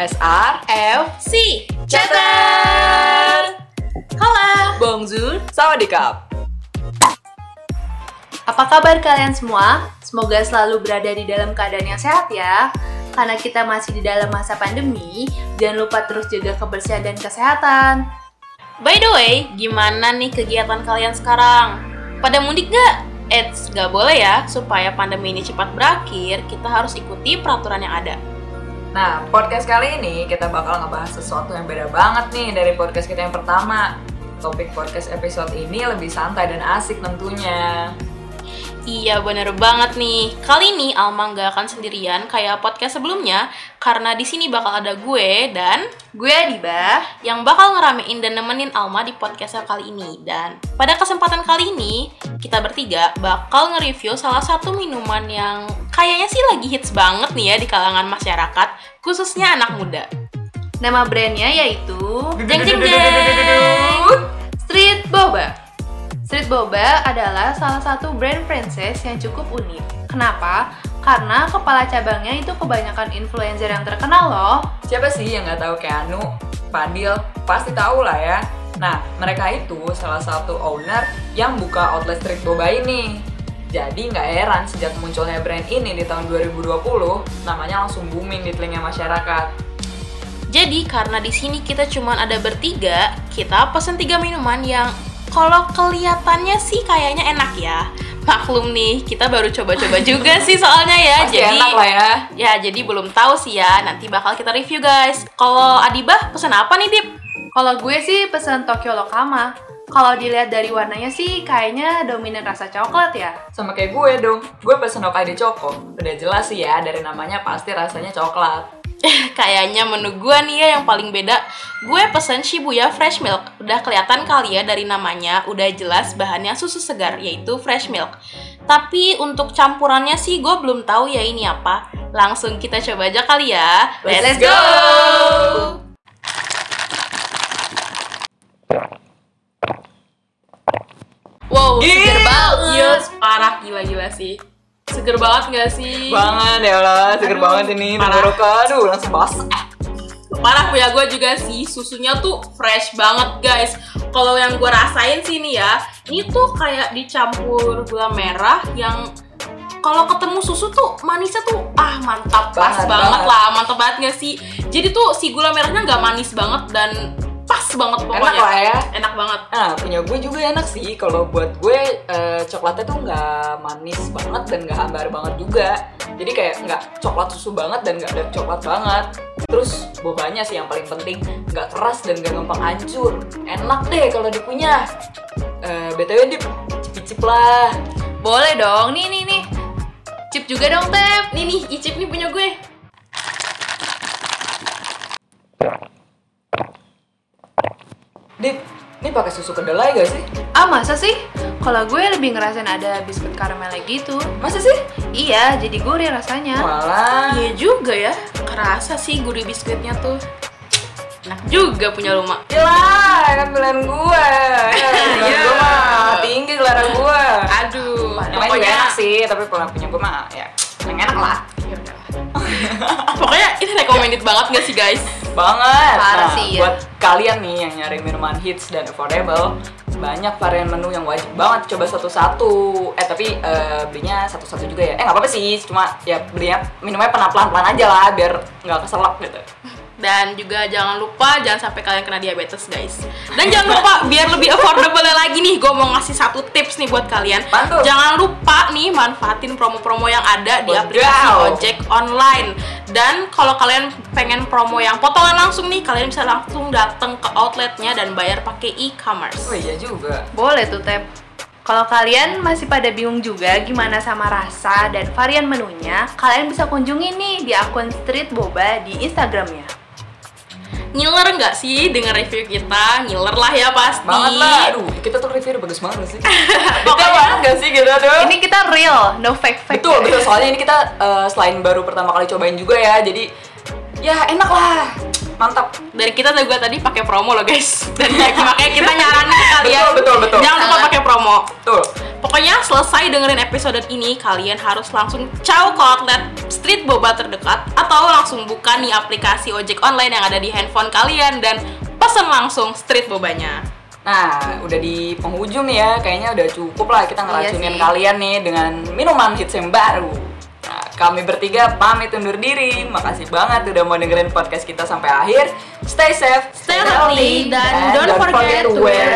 SR F C Chatter. Halo, Bonjour Sawadikap apa kabar kalian semua? Semoga selalu berada di dalam keadaan yang sehat ya. Karena kita masih di dalam masa pandemi, jangan lupa terus jaga kebersihan dan kesehatan. By the way, gimana nih kegiatan kalian sekarang? Pada mudik gak? Eits, gak boleh ya, supaya pandemi ini cepat berakhir, kita harus ikuti peraturan yang ada. Nah, podcast kali ini kita bakal ngebahas sesuatu yang beda banget nih dari podcast kita yang pertama. Topik podcast episode ini lebih santai dan asik tentunya Iya bener banget nih. Kali ini Alma nggak akan sendirian kayak podcast sebelumnya karena di sini bakal ada gue dan Gue Adiba. yang bakal ngeramein dan nemenin Alma di podcast kali ini. Dan pada kesempatan kali ini kita bertiga bakal nge-review salah satu minuman yang kayaknya sih lagi hits banget nih ya di kalangan masyarakat, khususnya anak muda. Nama brandnya yaitu Jeng jeng jeng. Street Boba. Street Boba adalah salah satu brand franchise yang cukup unik. Kenapa? Karena kepala cabangnya itu kebanyakan influencer yang terkenal loh. Siapa sih yang nggak tahu Keanu, Padil, pasti tahu lah ya. Nah, mereka itu salah satu owner yang buka outlet street boba ini. Jadi nggak heran sejak munculnya brand ini di tahun 2020, namanya langsung booming di telinga masyarakat. Jadi karena di sini kita cuman ada bertiga, kita pesen tiga minuman yang kalau kelihatannya sih kayaknya enak ya. Maklum nih, kita baru coba-coba juga sih soalnya ya. Pasti jadi enak lah ya. Ya, jadi belum tahu sih ya. Nanti bakal kita review guys. Kalau Adibah pesen apa nih, Dip? Kalau gue sih pesen Tokyo Lokama. Kalau dilihat dari warnanya sih kayaknya dominan rasa coklat ya. Sama kayak gue dong, gue pesen Hokkaido Choco. Udah jelas sih ya, dari namanya pasti rasanya coklat. Kayaknya menu gue nih ya yang paling beda. Gue pesen Shibuya Fresh Milk. Udah kelihatan kali ya dari namanya, udah jelas bahannya susu segar, yaitu fresh milk. Tapi untuk campurannya sih gue belum tahu ya ini apa. Langsung kita coba aja kali ya. Let's go! Wow, Gila. seger banget. Iya, parah gila-gila sih. Seger banget gak sih? Banget ya lah, seger Aduh, banget ini. Tenggorokan, aduh langsung basah. Parah punya gue juga sih, susunya tuh fresh banget guys Kalau yang gue rasain sih nih ya Ini tuh kayak dicampur gula merah yang kalau ketemu susu tuh manisnya tuh ah mantap pas Banget, banget, banget. lah mantap banget gak sih jadi tuh si gula merahnya nggak manis banget dan banget pokoknya Enak lah ya. enak banget Nah, punya gue juga enak sih. Kalau buat gue, eh, coklatnya tuh nggak manis banget dan nggak hambar banget juga. Jadi kayak nggak coklat susu banget dan nggak dark coklat banget. Terus bobanya sih yang paling penting, nggak keras dan nggak gampang hancur. Enak deh kalau dikunyah. Eh, btw dip, cicip lah. Boleh dong, nih nih nih. Chip juga dong, Tep. nih nih icip nih punya gue Dip, ini pakai susu kedelai gak sih? Ah, masa sih? Kalau gue lebih ngerasain ada biskuit karamelnya gitu. Masa sih? Iya, jadi gurih rasanya. Malah. iya juga ya kerasa sih gurih biskuitnya tuh enak juga punya rumah Gila, kan pilihan gue. Iya. gue mah tinggi gelaran gue. aduh juga pokoknya enak sih, tapi kalau punya gue mah ya yang enak lah. Ya udah. pokoknya ini recommended banget gak sih guys Banget. Parah Nah, sih, ya. buat kalian nih yang nyari minuman hits dan affordable, banyak varian menu yang wajib banget coba satu-satu. Eh tapi eh, belinya satu-satu juga ya. Eh nggak apa-apa sih, cuma ya belinya minumnya pelan-pelan aja lah biar nggak keselak gitu. Dan juga jangan lupa jangan sampai kalian kena diabetes guys dan jangan lupa biar lebih affordable lagi nih gue mau ngasih satu tips nih buat kalian Apaan tuh? jangan lupa nih manfaatin promo-promo yang ada di aplikasi ojek online dan kalau kalian pengen promo yang potongan langsung nih kalian bisa langsung datang ke outletnya dan bayar pakai e-commerce Oh iya juga. Boleh tuh, Tep. Kalau kalian masih pada bingung juga gimana sama rasa dan varian menunya, kalian bisa kunjungi nih di akun Street Boba di Instagramnya. Ngiler nggak sih dengan review kita ngiler lah ya pasti Banget lah. Aduh, kita tuh review bagus banget sih. Kita Pokoknya- banget gak sih gitu aduh. Ini kita real, no fake fake. Betul, betul. Soalnya ini kita eh, selain baru pertama kali cobain juga ya, jadi ya enak lah. Mantap. dari kita juga tadi pakai promo loh guys dan makanya kita nyaranin ke kalian Betul, betul, betul. jangan lupa pakai promo Tuh. pokoknya selesai dengerin episode ini kalian harus langsung caw ke outlet street boba terdekat langsung buka nih aplikasi ojek online yang ada di handphone kalian dan pesen langsung street bobanya. Nah, udah di penghujung nih ya, kayaknya udah cukup lah kita ngeracunin sih. kalian nih dengan minuman hits yang baru. Nah, kami bertiga pamit undur diri. Makasih banget udah mau dengerin podcast kita sampai akhir. Stay safe, Stay healthy, dan don't forget to wear.